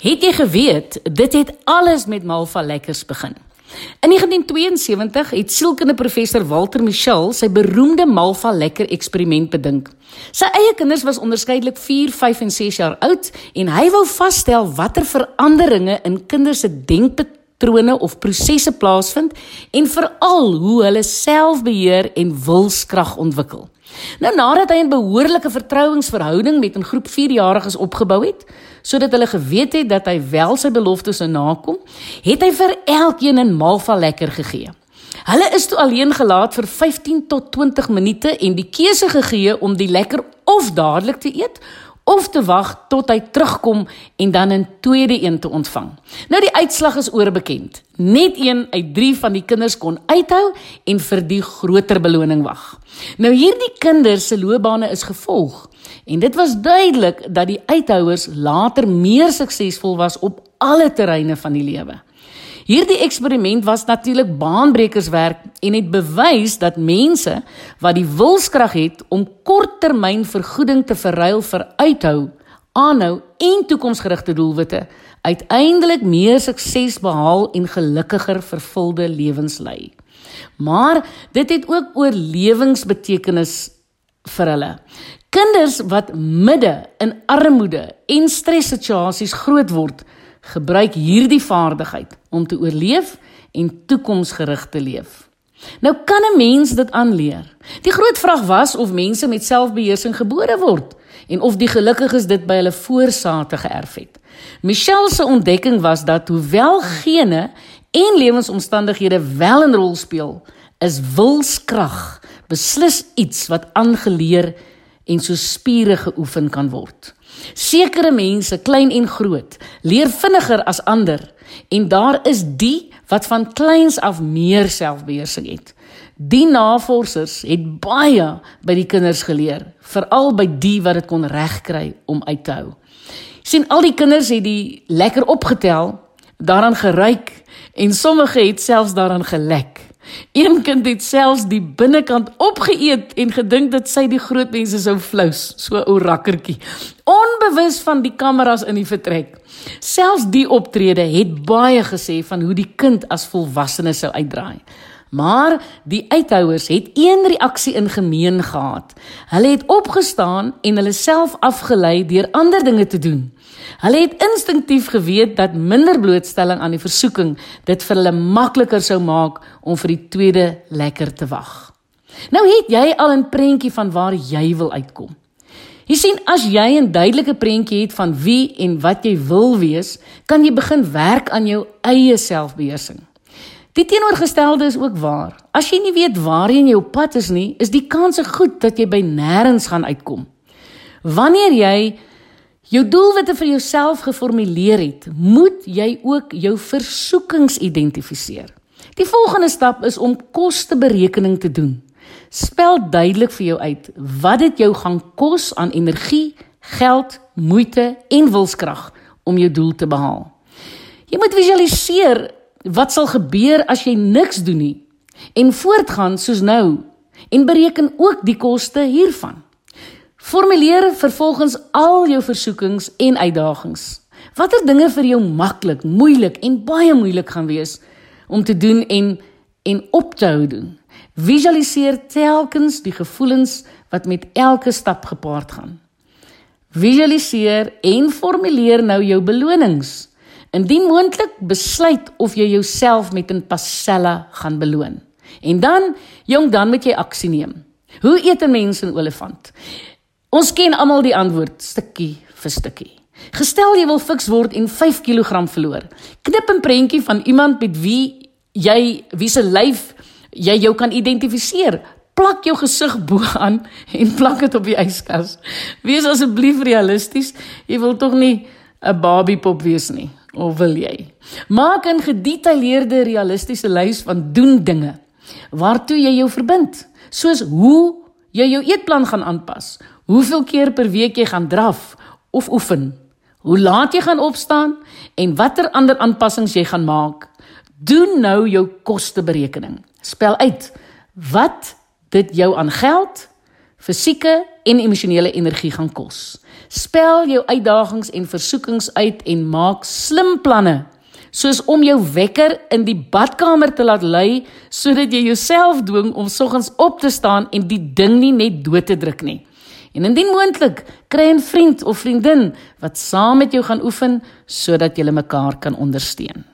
Het jy geweet dit het alles met Malva lekkers begin? In 1972 het sielkundige professor Walter Michel sy beroemde Malva lekker eksperiment bedink. Sy eie kinders was onderskeidelik 4, 5 en 6 jaar oud en hy wou vasstel watter veranderinge in kinders se denkpatrone of prosesse plaasvind en veral hoe hulle selfbeheer en wilskrag ontwikkel. Nou nadat hy 'n behoorlike vertrouensverhouding met 'n groep 4-jariges opgebou het, sodat hulle geweet het dat hy wel sy beloftes nakom, het hy vir elkeen 'n malva lekker gegee. Hulle is toe alleen gelaat vir 15 tot 20 minute en die keuse gegee om die lekker of dadelik te eet of te wag tot hy terugkom en dan 'n tweede een te ontvang. Nou die uitslag is oorbekend. Net een uit 3 van die kinders kon uithou en vir die groter beloning wag. Nou hierdie kinders se loopbane is gevolg en dit was duidelik dat die uithouers later meer suksesvol was op alle terreine van die lewe. Hierdie eksperiment was natuurlik baanbrekerswerk en het bewys dat mense wat die wilskrag het om korttermyn vergoeding te verruil vir uithou, aanhou en toekomsgerigte doelwitte, uiteindelik meer sukses behaal en gelukkiger vervulde lewens lei. Maar dit het ook oorlewingsbetekenis vir hulle. Kinders wat midde in armoede en stressituasies groot word, gebruik hierdie vaardigheid om te oorleef en toekomsgerig te leef. Nou kan 'n mens dit aanleer. Die groot vraag was of mense met selfbeheersing gebore word en of die gelukkiges dit by hulle voorsate geërf het. Michelle se ontdekking was dat hoewel gene en lewensomstandighede wel 'n rol speel, is wilskrag beslis iets wat aangeleer en so spiere geoefen kan word. Sekere mense, klein en groot, leer vinniger as ander en daar is die wat van kleins af meer selfbeheersing het. Die navorsers het baie by die kinders geleer, veral by die wat dit kon regkry om uit te hou. sien al die kinders het die lekker opgetel, daaraan geruik en sommige het selfs daaraan gelek. Een kind het selfs die binnekant opgeëet en gedink dat sy die groot mense sou flous, so ou rakkertjie. Onbewus van die kameras in die vertrek. Selfs die optrede het baie gesê van hoe die kind as volwassene sou uitdraai. Maar die uithouers het een reaksie in gemeen gehad. Hulle het opgestaan en hulle self afgelei deur ander dinge te doen. Hulle het instinktief geweet dat minder blootstelling aan die versoeking dit vir hulle makliker sou maak om vir die tweede lekker te wag. Nou het jy al 'n prentjie van waar jy wil uitkom. Jy sien as jy 'n duidelike prentjie het van wie en wat jy wil wees, kan jy begin werk aan jou eie selfbeheersing. Die teenoorgestelde is ook waar. As jy nie weet waarheen jy op pad is nie, is die kans goed dat jy by nêrens gaan uitkom. Wanneer jy jou doelwitte vir jouself geformuleer het, moet jy ook jou versoekings identifiseer. Die volgende stap is om kosteberekening te doen. Spel duidelik vir jou uit wat dit jou gaan kos aan energie, geld, moeite en wilskrag om jou doel te behaal. Jy moet visualiseer Wat sal gebeur as jy niks doen nie en voortgaan soos nou en bereken ook die koste hiervan? Formuleer vervolgens al jou versoekings en uitdagings. Watter dinge vir jou maklik, moeilik en baie moeilik gaan wees om te doen en en op te hou doen. Visualiseer telkens die gevoelens wat met elke stap gepaard gaan. Visualiseer en formuleer nou jou belonings Indien moontlik, besluit of jy jouself met 'n pasella gaan beloon. En dan, jong, dan moet jy aksie neem. Hoe eet 'n mens 'n olifant? Ons ken almal die antwoord, stukkie vir stukkie. Gestel jy wil fiks word en 5 kg verloor. Knip 'n prentjie van iemand met wie jy wie se lyf jy jou kan identifiseer. Plak jou gesig bo aan en plak dit op die yskas. Wees asseblief realisties. Jy wil tog nie 'n babiepop wees nie. Of wil jy? Maak 'n gedetailleerde realistiese lys van doen dinge waartoe jy jou verbind, soos hoe jy jou eetplan gaan aanpas, hoeveel keer per week jy gaan draf of oefen, hoe laat jy gaan opstaan en watter ander aanpassings jy gaan maak. Doen nou jou kosteberekening. Spel uit wat dit jou aan geld, fisieke en emosionele energie gaan kos. Spel jou uitdagings en versoekings uit en maak slim planne soos om jou wekker in die badkamer te laat lui sodat jy jouself dwing om soggens op te staan en die ding nie net dood te druk nie. En indien moontlik, kry 'n vriend of vriendin wat saam met jou gaan oefen sodat julle mekaar kan ondersteun.